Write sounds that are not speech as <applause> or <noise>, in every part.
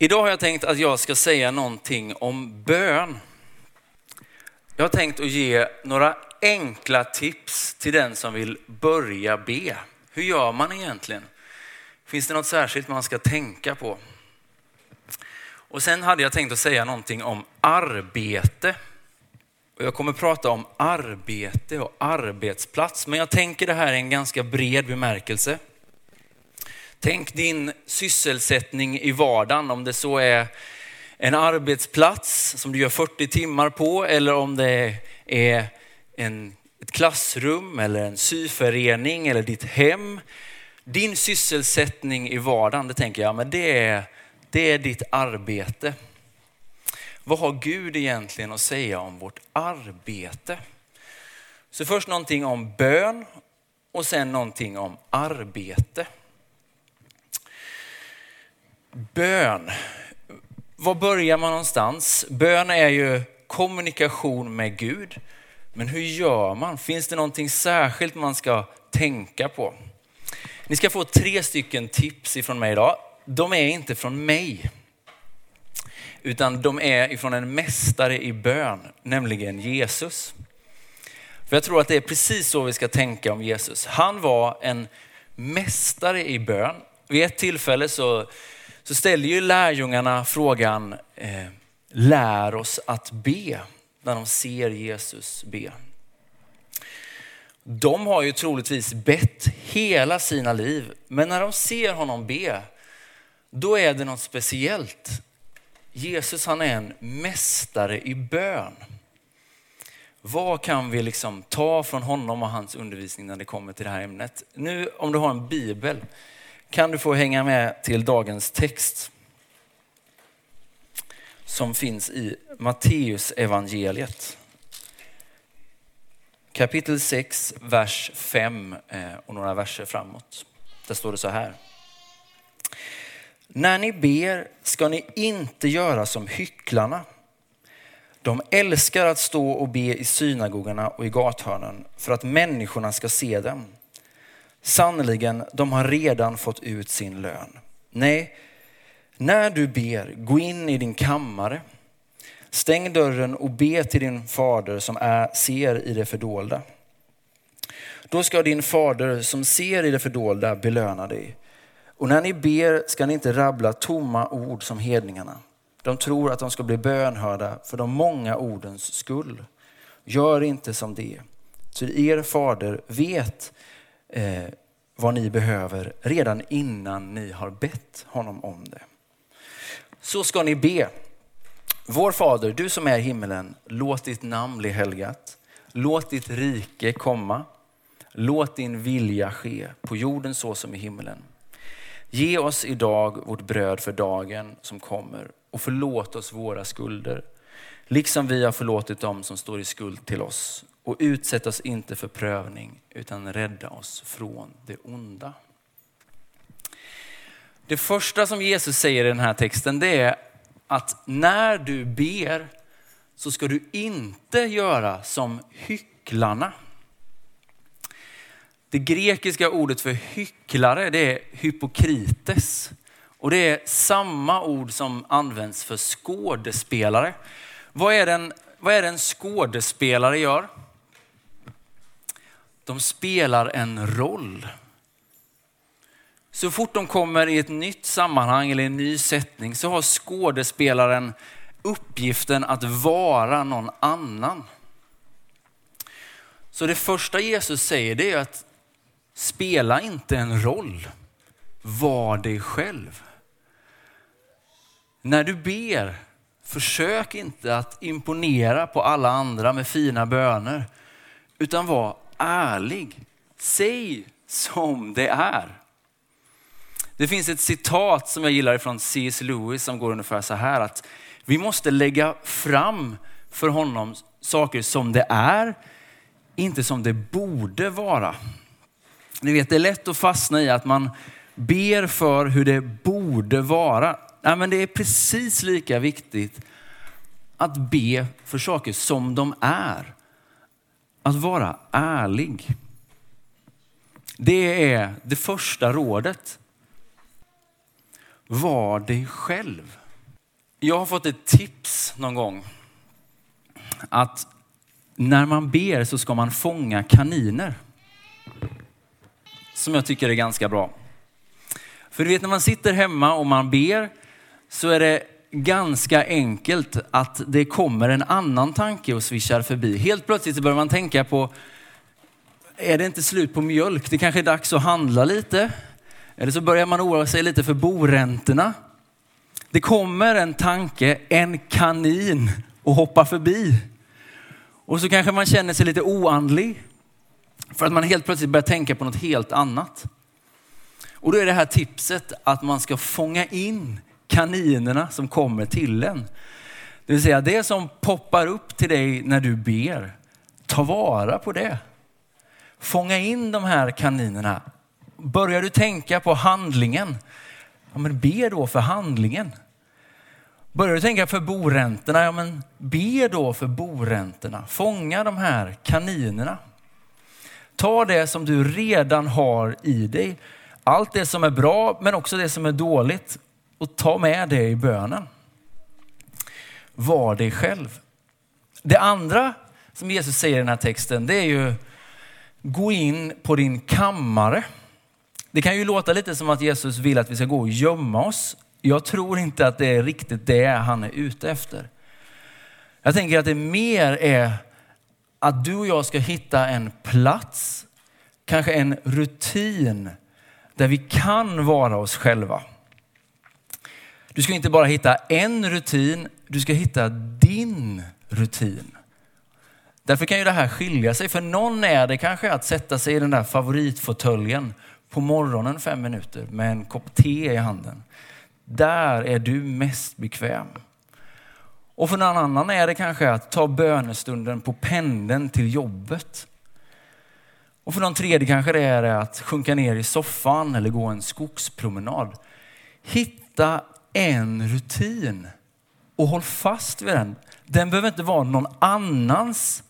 Idag har jag tänkt att jag ska säga någonting om bön. Jag har tänkt att ge några enkla tips till den som vill börja be. Hur gör man egentligen? Finns det något särskilt man ska tänka på? Och sen hade jag tänkt att säga någonting om arbete. Och jag kommer prata om arbete och arbetsplats, men jag tänker det här i en ganska bred bemärkelse. Tänk din sysselsättning i vardagen, om det så är en arbetsplats som du gör 40 timmar på eller om det är en, ett klassrum eller en syförening eller ditt hem. Din sysselsättning i vardagen, det tänker jag, men det är, det är ditt arbete. Vad har Gud egentligen att säga om vårt arbete? Så först någonting om bön och sen någonting om arbete. Bön. Var börjar man någonstans? Bön är ju kommunikation med Gud. Men hur gör man? Finns det någonting särskilt man ska tänka på? Ni ska få tre stycken tips ifrån mig idag. De är inte från mig, utan de är ifrån en mästare i bön, nämligen Jesus. För jag tror att det är precis så vi ska tänka om Jesus. Han var en mästare i bön. Vid ett tillfälle så så ställer ju lärjungarna frågan, eh, lär oss att be, när de ser Jesus be. De har ju troligtvis bett hela sina liv, men när de ser honom be, då är det något speciellt. Jesus han är en mästare i bön. Vad kan vi liksom ta från honom och hans undervisning när det kommer till det här ämnet? Nu om du har en bibel kan du få hänga med till dagens text som finns i Matteus evangeliet. Kapitel 6, vers 5 eh, och några verser framåt. Där står det så här. När ni ber ska ni inte göra som hycklarna. De älskar att stå och be i synagogorna och i gathörnen för att människorna ska se dem. Sannerligen, de har redan fått ut sin lön. Nej, när du ber, gå in i din kammare, stäng dörren och be till din fader som är, ser i det fördolda. Då ska din fader som ser i det fördolda belöna dig. Och när ni ber ska ni inte rabbla tomma ord som hedningarna. De tror att de ska bli bönhörda för de många ordens skull. Gör inte som det. Så er fader vet eh, vad ni behöver redan innan ni har bett honom om det. Så ska ni be. Vår Fader, du som är i himmelen, låt ditt namn bli helgat. Låt ditt rike komma. Låt din vilja ske på jorden så som i himmelen. Ge oss idag vårt bröd för dagen som kommer och förlåt oss våra skulder, liksom vi har förlåtit dem som står i skuld till oss och utsätt oss inte för prövning utan rädda oss från det onda. Det första som Jesus säger i den här texten det är att när du ber så ska du inte göra som hycklarna. Det grekiska ordet för hycklare det är hypokrites. Och det är samma ord som används för skådespelare. Vad är, det vad är det en skådespelare gör? De spelar en roll. Så fort de kommer i ett nytt sammanhang eller en ny sättning så har skådespelaren uppgiften att vara någon annan. Så det första Jesus säger det är att spela inte en roll, var dig själv. När du ber, försök inte att imponera på alla andra med fina böner, utan var ärlig. Säg som det är. Det finns ett citat som jag gillar från C.S. Lewis som går ungefär så här att vi måste lägga fram för honom saker som det är, inte som det borde vara. Ni vet, det är lätt att fastna i att man ber för hur det borde vara. Nej, men det är precis lika viktigt att be för saker som de är. Att vara ärlig. Det är det första rådet. Var dig själv. Jag har fått ett tips någon gång att när man ber så ska man fånga kaniner. Som jag tycker är ganska bra. För du vet när man sitter hemma och man ber så är det ganska enkelt att det kommer en annan tanke och svischar förbi. Helt plötsligt så börjar man tänka på, är det inte slut på mjölk? Det kanske är dags att handla lite. Eller så börjar man oroa sig lite för boräntorna. Det kommer en tanke, en kanin och hoppar förbi. Och så kanske man känner sig lite oandlig. För att man helt plötsligt börjar tänka på något helt annat. Och då är det här tipset att man ska fånga in kaninerna som kommer till en. Det vill säga det som poppar upp till dig när du ber, ta vara på det. Fånga in de här kaninerna. Börjar du tänka på handlingen, ja men be då för handlingen. Börjar du tänka för boräntorna, ja men be då för boräntorna. Fånga de här kaninerna. Ta det som du redan har i dig. Allt det som är bra men också det som är dåligt och ta med det i bönen. Var dig själv. Det andra som Jesus säger i den här texten, det är ju gå in på din kammare. Det kan ju låta lite som att Jesus vill att vi ska gå och gömma oss. Jag tror inte att det är riktigt det han är ute efter. Jag tänker att det mer är att du och jag ska hitta en plats, kanske en rutin där vi kan vara oss själva. Du ska inte bara hitta en rutin, du ska hitta din rutin. Därför kan ju det här skilja sig. För någon är det kanske att sätta sig i den där favoritfåtöljen på morgonen fem minuter med en kopp te i handen. Där är du mest bekväm. Och för någon annan är det kanske att ta bönestunden på pendeln till jobbet. Och för någon tredje kanske det är att sjunka ner i soffan eller gå en skogspromenad. Hitta en rutin och håll fast vid den. Den behöver inte vara någon annans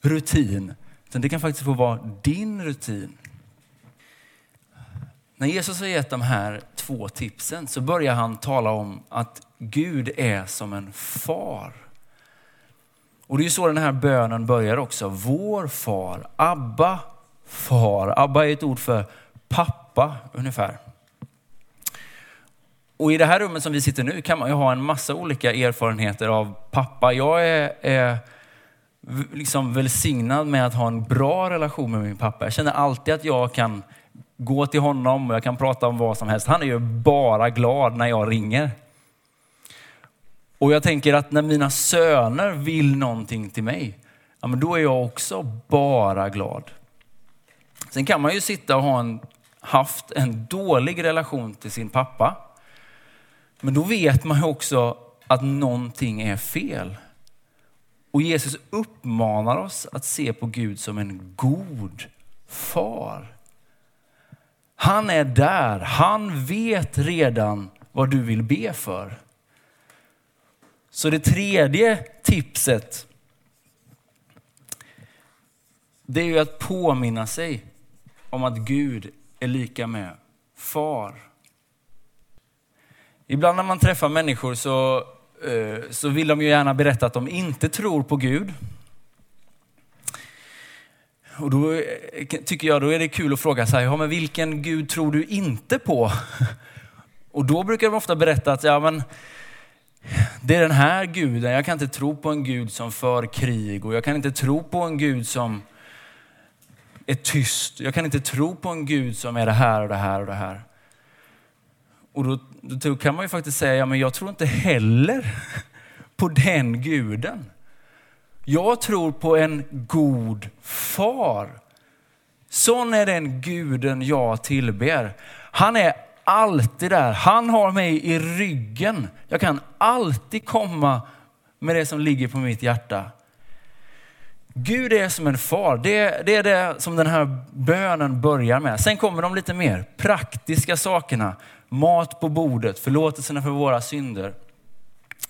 rutin, utan det kan faktiskt få vara din rutin. När Jesus har gett de här två tipsen så börjar han tala om att Gud är som en far. Och det är ju så den här bönen börjar också. Vår far, Abba far. Abba är ett ord för pappa ungefär. Och i det här rummet som vi sitter nu kan man ju ha en massa olika erfarenheter av pappa. Jag är, är liksom välsignad med att ha en bra relation med min pappa. Jag känner alltid att jag kan gå till honom och jag kan prata om vad som helst. Han är ju bara glad när jag ringer. Och jag tänker att när mina söner vill någonting till mig, ja men då är jag också bara glad. Sen kan man ju sitta och ha en, haft en dålig relation till sin pappa. Men då vet man ju också att någonting är fel. Och Jesus uppmanar oss att se på Gud som en god far. Han är där. Han vet redan vad du vill be för. Så det tredje tipset, det är ju att påminna sig om att Gud är lika med far. Ibland när man träffar människor så, eh, så vill de ju gärna berätta att de inte tror på Gud. Och då eh, tycker jag då är det kul att fråga så här, ja, men vilken Gud tror du inte på? <laughs> Och då brukar de ofta berätta att ja, men, det är den här guden, jag kan inte tro på en gud som för krig och jag kan inte tro på en gud som är tyst. Jag kan inte tro på en gud som är det här och det här och det här. Och då, då kan man ju faktiskt säga, ja men jag tror inte heller <laughs> på den guden. Jag tror på en god far. Sån är den guden jag tillber. Han är alltid där. Han har mig i ryggen. Jag kan alltid komma med det som ligger på mitt hjärta. Gud är som en far. Det, det, är det som den här bönen börjar med. Sen kommer de lite mer praktiska sakerna. Mat på bordet, förlåtelserna för våra synder.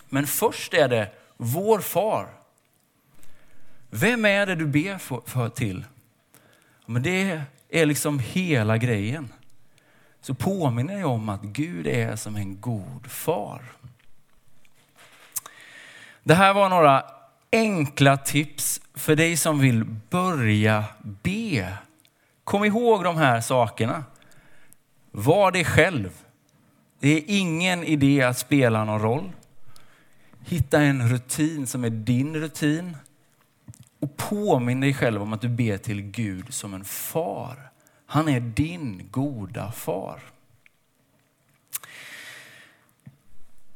Men först är det vår far. Vem är det du ber för, för till? Men det är liksom hela grejen. Så påminner jag om att Gud är som en god far. Det här var några enkla tips för dig som vill börja be. Kom ihåg de här sakerna. Var dig själv. Det är ingen idé att spela någon roll. Hitta en rutin som är din rutin och påminn dig själv om att du ber till Gud som en far. Han är din goda far.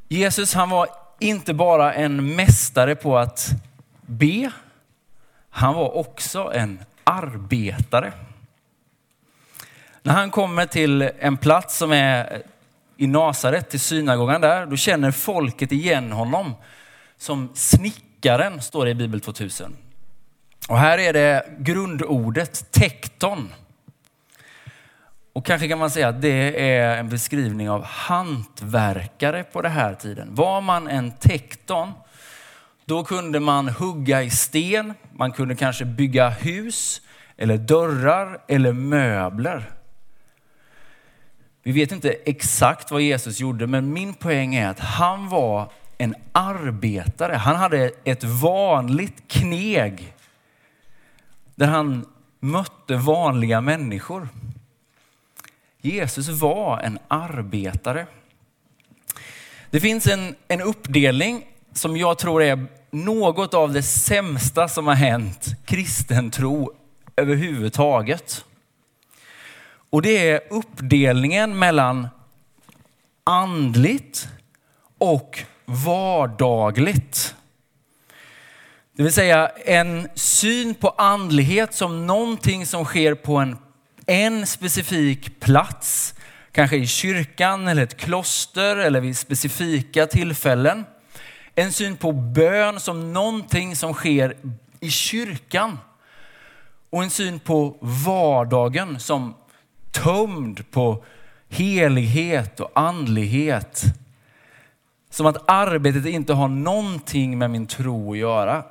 Jesus han var inte bara en mästare på att be, han var också en arbetare. När han kommer till en plats som är i Nasaret, till synagogan där, då känner folket igen honom som snickaren, står det i Bibel 2000. Och här är det grundordet tekton. Och kanske kan man säga att det är en beskrivning av hantverkare på den här tiden. Var man en tekton, då kunde man hugga i sten, man kunde kanske bygga hus eller dörrar eller möbler. Vi vet inte exakt vad Jesus gjorde, men min poäng är att han var en arbetare. Han hade ett vanligt kneg där han mötte vanliga människor. Jesus var en arbetare. Det finns en, en uppdelning som jag tror är något av det sämsta som har hänt kristen tro överhuvudtaget. Och det är uppdelningen mellan andligt och vardagligt. Det vill säga en syn på andlighet som någonting som sker på en, en specifik plats. Kanske i kyrkan eller ett kloster eller vid specifika tillfällen. En syn på bön som någonting som sker i kyrkan. Och en syn på vardagen som tömd på helighet och andlighet. Som att arbetet inte har någonting med min tro att göra.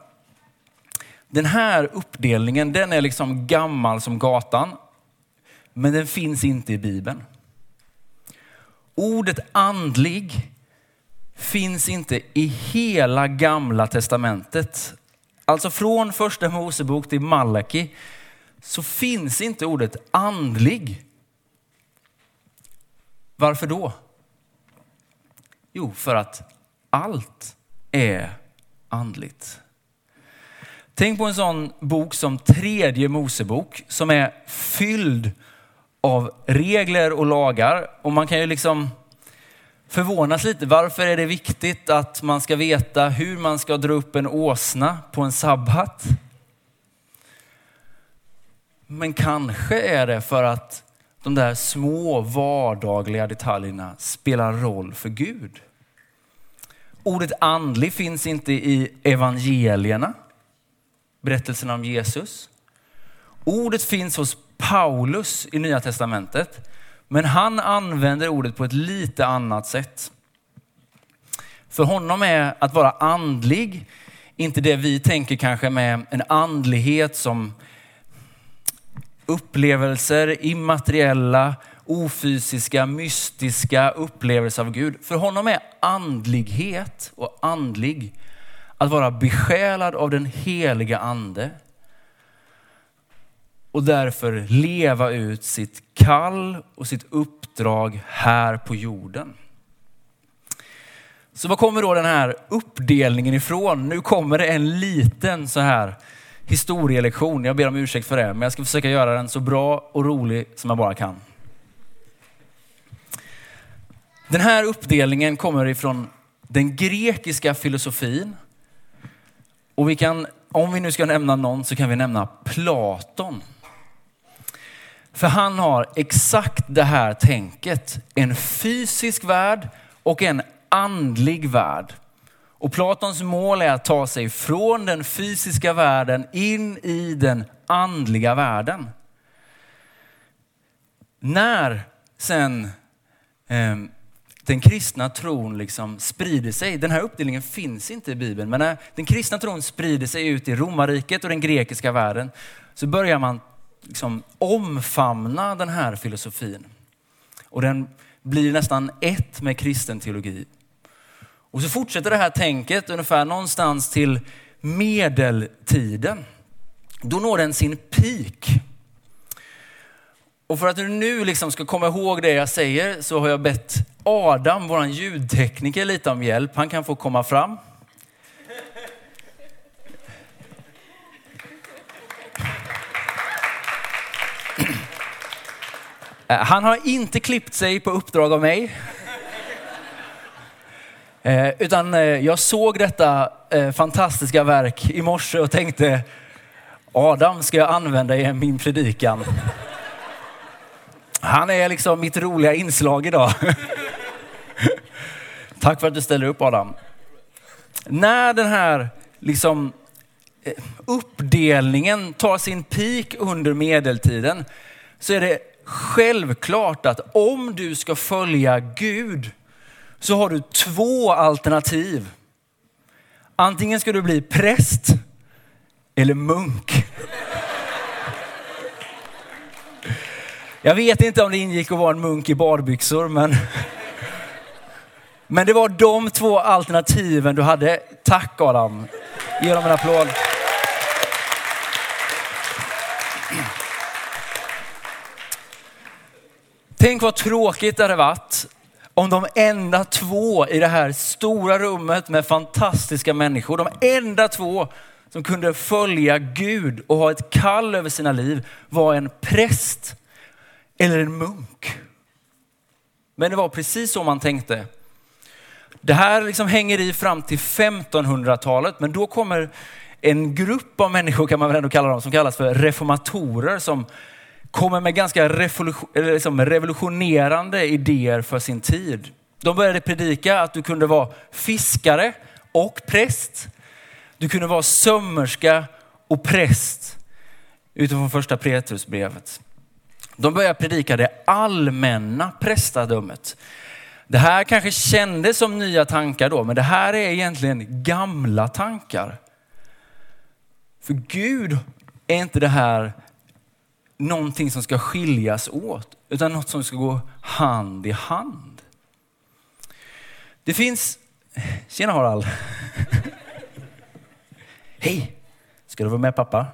Den här uppdelningen den är liksom gammal som gatan. Men den finns inte i Bibeln. Ordet andlig finns inte i hela gamla testamentet. Alltså från första Mosebok till Malaki så finns inte ordet andlig. Varför då? Jo, för att allt är andligt. Tänk på en sån bok som tredje Mosebok som är fylld av regler och lagar. Och man kan ju liksom förvånas lite. Varför är det viktigt att man ska veta hur man ska dra upp en åsna på en sabbat? Men kanske är det för att de där små vardagliga detaljerna spelar roll för Gud. Ordet andlig finns inte i evangelierna, berättelserna om Jesus. Ordet finns hos Paulus i Nya Testamentet, men han använder ordet på ett lite annat sätt. För honom är att vara andlig inte det vi tänker kanske med en andlighet som upplevelser, immateriella, ofysiska, mystiska upplevelser av Gud. För honom är andlighet och andlig att vara besjälad av den heliga ande och därför leva ut sitt kall och sitt uppdrag här på jorden. Så var kommer då den här uppdelningen ifrån? Nu kommer det en liten så här historielektion. Jag ber om ursäkt för det, men jag ska försöka göra den så bra och rolig som jag bara kan. Den här uppdelningen kommer ifrån den grekiska filosofin. Och vi kan, om vi nu ska nämna någon så kan vi nämna Platon. För han har exakt det här tänket. En fysisk värld och en andlig värld. Och Platons mål är att ta sig från den fysiska världen in i den andliga världen. När sen eh, den kristna tron liksom sprider sig, den här uppdelningen finns inte i Bibeln, men när den kristna tron sprider sig ut i romarriket och den grekiska världen så börjar man liksom omfamna den här filosofin. Och den blir nästan ett med kristen teologi. Och så fortsätter det här tänket ungefär någonstans till medeltiden. Då når den sin peak. Och för att du nu liksom ska komma ihåg det jag säger så har jag bett Adam, vår ljudtekniker, lite om hjälp. Han kan få komma fram. <clears throat> Eh, han har inte klippt sig på uppdrag av mig. Eh, utan eh, jag såg detta eh, fantastiska verk i morse och tänkte Adam ska jag använda i min predikan. Han är liksom mitt roliga inslag idag. <laughs> Tack för att du ställer upp Adam. När den här liksom eh, uppdelningen tar sin peak under medeltiden så är det självklart att om du ska följa Gud så har du två alternativ. Antingen ska du bli präst eller munk. Jag vet inte om det ingick att vara en munk i badbyxor, men, men det var de två alternativen du hade. Tack Adam. Ge dem en applåd. Tänk vad tråkigt det hade varit om de enda två i det här stora rummet med fantastiska människor, de enda två som kunde följa Gud och ha ett kall över sina liv var en präst eller en munk. Men det var precis så man tänkte. Det här liksom hänger i fram till 1500-talet, men då kommer en grupp av människor kan man väl ändå kalla dem, som kallas för reformatorer som kommer med ganska liksom revolutionerande idéer för sin tid. De började predika att du kunde vara fiskare och präst. Du kunde vara sömmerska och präst utifrån första Petrusbrevet. De började predika det allmänna prästadömet. Det här kanske kändes som nya tankar då, men det här är egentligen gamla tankar. För Gud är inte det här någonting som ska skiljas åt, utan något som ska gå hand i hand. Det finns... Tjena Harald. <laughs> Hej! Ska du vara med pappa?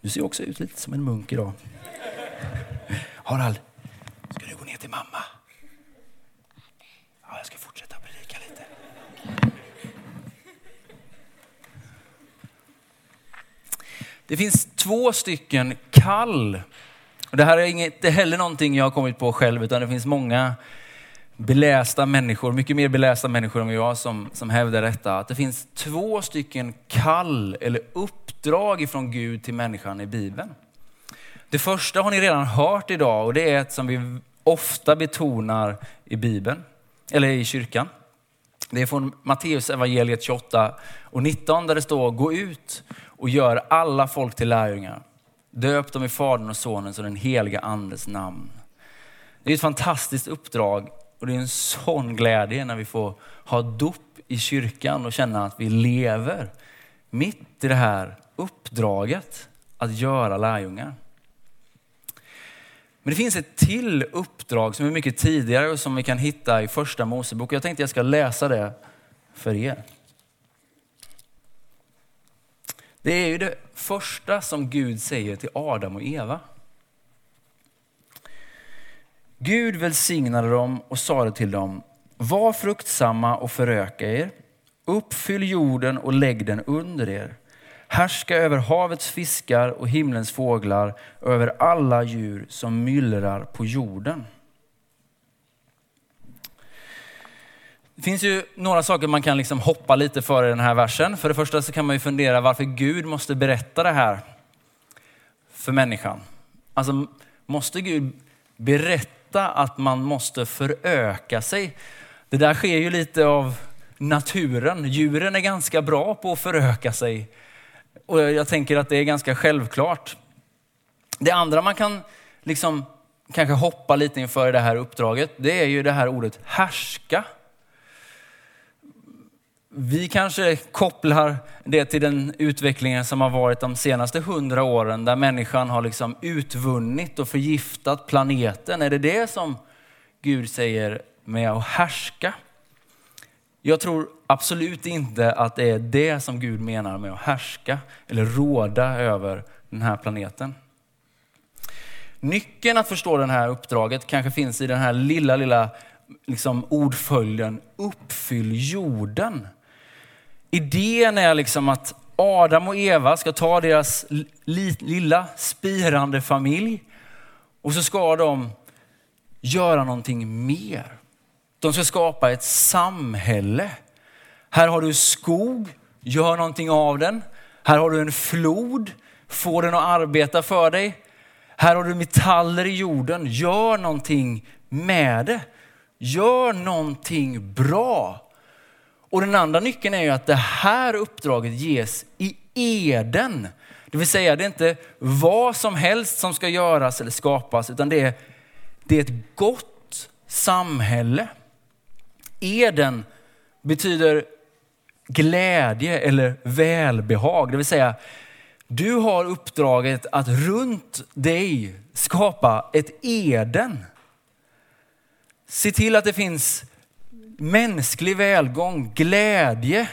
Du ser också ut lite som en munk idag. <laughs> Harald, ska du gå ner till mamma? Ja, jag ska fortsätta predika lite. Det finns två stycken kall. Det här är inte heller någonting jag har kommit på själv, utan det finns många belästa människor, mycket mer belästa människor än jag som, som hävdar detta. Att det finns två stycken kall eller uppdrag ifrån Gud till människan i Bibeln. Det första har ni redan hört idag och det är ett som vi ofta betonar i Bibeln, eller i kyrkan. Det är från Matteus evangeliet 28 och 19 där det står gå ut och gör alla folk till lärjungar. Döp dem i Faderns och Sonens och den heliga Andes namn. Det är ett fantastiskt uppdrag och det är en sån glädje när vi får ha dop i kyrkan och känna att vi lever mitt i det här uppdraget att göra lärjungar. Men det finns ett till uppdrag som är mycket tidigare och som vi kan hitta i första Mosebok. Jag tänkte jag ska läsa det för er. Det är ju det första som Gud säger till Adam och Eva. Gud välsignade dem och sade till dem, var fruktsamma och föröka er. Uppfyll jorden och lägg den under er. Härska över havets fiskar och himlens fåglar över alla djur som myllrar på jorden. Det finns ju några saker man kan liksom hoppa lite för i den här versen. För det första så kan man ju fundera varför Gud måste berätta det här för människan. Alltså, måste Gud berätta att man måste föröka sig? Det där sker ju lite av naturen. Djuren är ganska bra på att föröka sig. Och jag tänker att det är ganska självklart. Det andra man kan liksom kanske hoppa lite inför i det här uppdraget, det är ju det här ordet härska. Vi kanske kopplar det till den utvecklingen som har varit de senaste hundra åren där människan har liksom utvunnit och förgiftat planeten. Är det det som Gud säger med att härska. Jag tror absolut inte att det är det som Gud menar med att härska eller råda över den här planeten. Nyckeln att förstå det här uppdraget kanske finns i den här lilla, lilla liksom ordföljden uppfyll jorden. Idén är liksom att Adam och Eva ska ta deras lilla spirande familj och så ska de göra någonting mer. De ska skapa ett samhälle. Här har du skog, gör någonting av den. Här har du en flod, få den att arbeta för dig. Här har du metaller i jorden, gör någonting med det. Gör någonting bra. Och den andra nyckeln är ju att det här uppdraget ges i Eden. Det vill säga, det är inte vad som helst som ska göras eller skapas, utan det är, det är ett gott samhälle. Eden betyder glädje eller välbehag. Det vill säga, du har uppdraget att runt dig skapa ett Eden. Se till att det finns mänsklig välgång, glädje,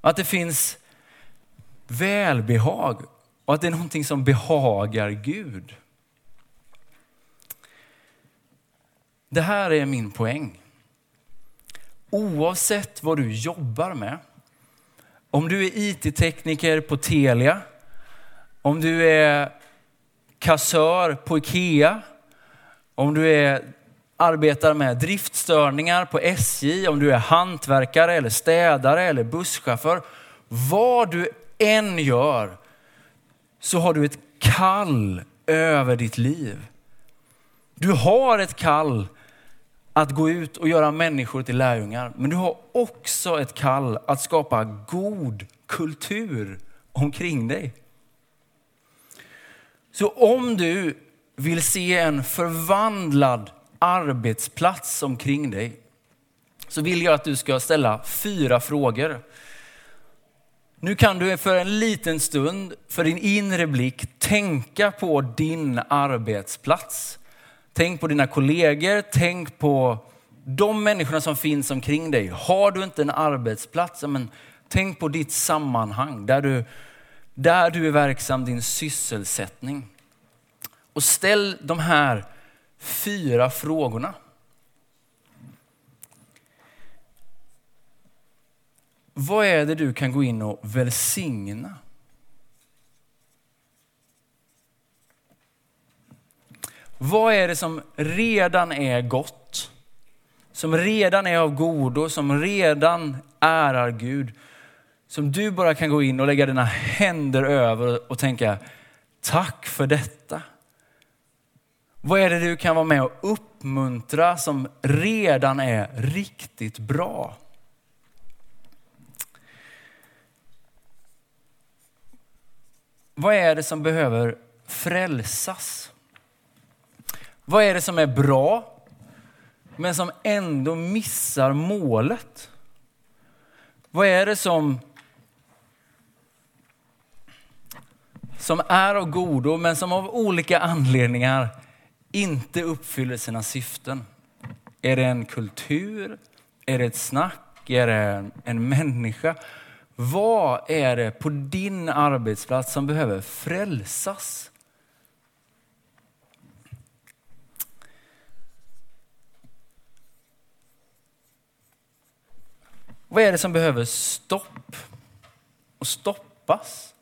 att det finns välbehag och att det är någonting som behagar Gud. Det här är min poäng. Oavsett vad du jobbar med, om du är IT-tekniker på Telia, om du är kassör på Ikea, om du är, arbetar med driftstörningar på SJ, om du är hantverkare eller städare eller busschaufför. Vad du än gör så har du ett kall över ditt liv. Du har ett kall att gå ut och göra människor till lärjungar. Men du har också ett kall att skapa god kultur omkring dig. Så om du vill se en förvandlad arbetsplats omkring dig så vill jag att du ska ställa fyra frågor. Nu kan du för en liten stund, för din inre blick, tänka på din arbetsplats. Tänk på dina kollegor, tänk på de människorna som finns omkring dig. Har du inte en arbetsplats, men tänk på ditt sammanhang där du, där du är verksam, din sysselsättning. Och ställ de här fyra frågorna. Vad är det du kan gå in och välsigna? Vad är det som redan är gott? Som redan är av godo, som redan ärar Gud. Som du bara kan gå in och lägga dina händer över och tänka, tack för detta. Vad är det du kan vara med och uppmuntra som redan är riktigt bra? Vad är det som behöver frälsas? Vad är det som är bra men som ändå missar målet? Vad är det som som är av godo men som av olika anledningar inte uppfyller sina syften? Är det en kultur? Är det ett snack? Är det en människa? Vad är det på din arbetsplats som behöver frälsas? Vad är det som behöver stopp och stoppas?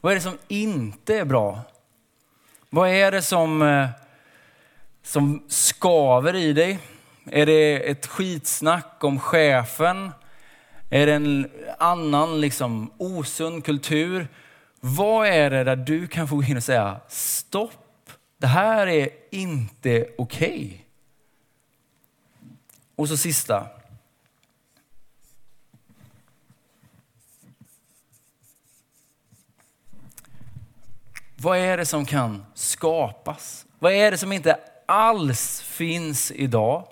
Vad är det som inte är bra? Vad är det som, eh, som skaver i dig? Är det ett skitsnack om chefen? Är det en annan liksom, osund kultur? Vad är det där du kan få gå in och säga stopp, det här är inte okej. Okay. Och så sista. Vad är det som kan skapas? Vad är det som inte alls finns idag?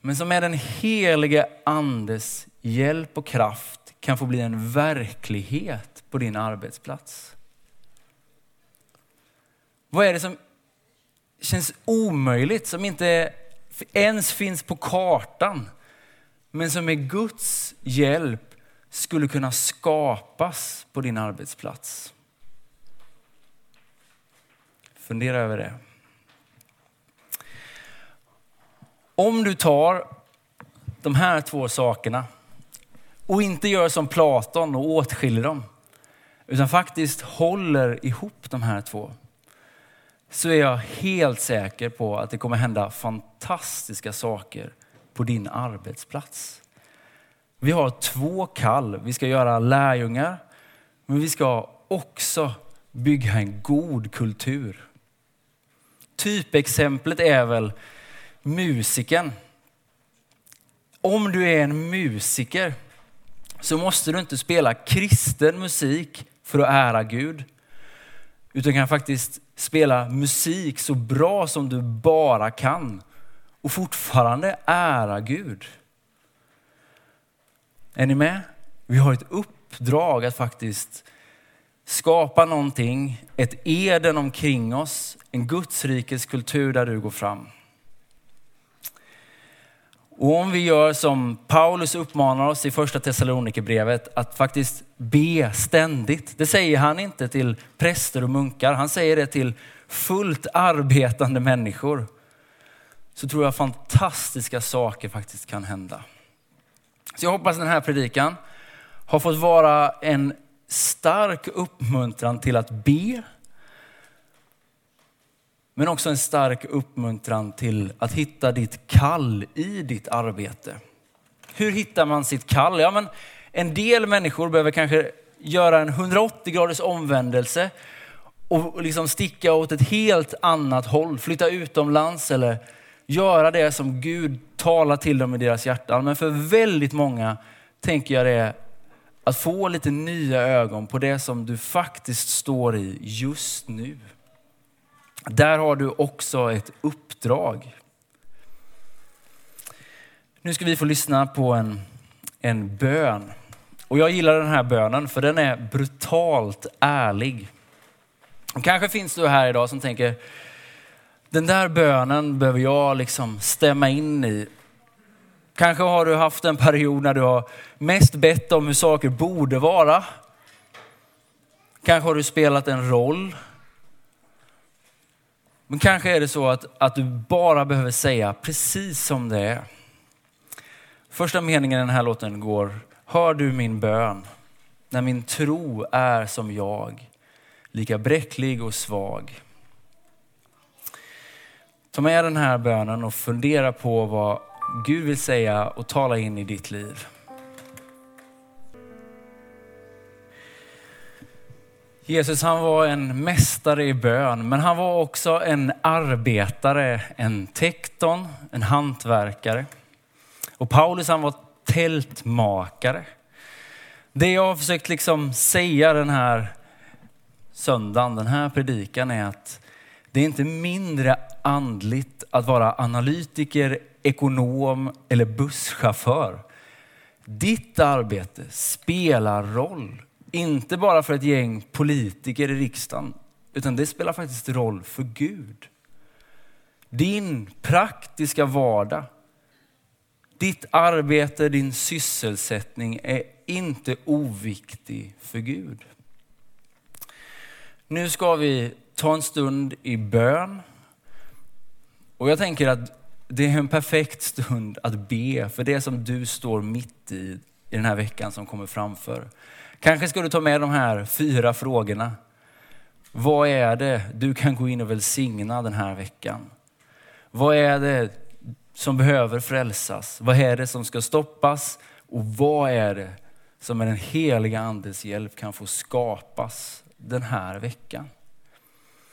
Men som med den helige andes hjälp och kraft kan få bli en verklighet på din arbetsplats. Vad är det som känns omöjligt, som inte ens finns på kartan, men som med Guds hjälp skulle kunna skapas på din arbetsplats. Fundera över det. Om du tar de här två sakerna och inte gör som Platon och åtskiljer dem, utan faktiskt håller ihop de här två, så är jag helt säker på att det kommer hända fantastiska saker på din arbetsplats. Vi har två kall. Vi ska göra lärjungar, men vi ska också bygga en god kultur. Typexemplet är väl musiken. Om du är en musiker så måste du inte spela kristen musik för att ära Gud. Utan kan faktiskt spela musik så bra som du bara kan och fortfarande ära Gud. Är ni med? Vi har ett uppdrag att faktiskt skapa någonting, ett Eden omkring oss, en Gudsrikes kultur där du går fram. Och om vi gör som Paulus uppmanar oss i första Thessalonikerbrevet att faktiskt be ständigt. Det säger han inte till präster och munkar, han säger det till fullt arbetande människor. Så tror jag fantastiska saker faktiskt kan hända. Så jag hoppas den här predikan har fått vara en stark uppmuntran till att be. Men också en stark uppmuntran till att hitta ditt kall i ditt arbete. Hur hittar man sitt kall? Ja, men en del människor behöver kanske göra en 180 graders omvändelse och liksom sticka åt ett helt annat håll, flytta utomlands eller göra det som Gud talar till dem i deras hjärtan. Men för väldigt många tänker jag det är att få lite nya ögon på det som du faktiskt står i just nu. Där har du också ett uppdrag. Nu ska vi få lyssna på en, en bön. Och jag gillar den här bönen för den är brutalt ärlig. Och kanske finns du här idag som tänker, den där bönen behöver jag liksom stämma in i. Kanske har du haft en period när du har mest bett om hur saker borde vara. Kanske har du spelat en roll. Men kanske är det så att, att du bara behöver säga precis som det är. Första meningen i den här låten går, hör du min bön när min tro är som jag, lika bräcklig och svag. Ta med den här bönen och fundera på vad Gud vill säga och tala in i ditt liv. Jesus han var en mästare i bön, men han var också en arbetare, en tekton, en hantverkare. Och Paulus han var tältmakare. Det jag har försökt liksom säga den här söndagen, den här predikan är att det är inte mindre andligt att vara analytiker, ekonom eller busschaufför. Ditt arbete spelar roll. Inte bara för ett gäng politiker i riksdagen, utan det spelar faktiskt roll för Gud. Din praktiska vardag, ditt arbete, din sysselsättning är inte oviktig för Gud. Nu ska vi ta en stund i bön. Och jag tänker att det är en perfekt stund att be för det som du står mitt i, i den här veckan som kommer framför. Kanske ska du ta med de här fyra frågorna. Vad är det du kan gå in och välsigna den här veckan? Vad är det som behöver frälsas? Vad är det som ska stoppas? Och vad är det som med den heliga andes hjälp kan få skapas den här veckan?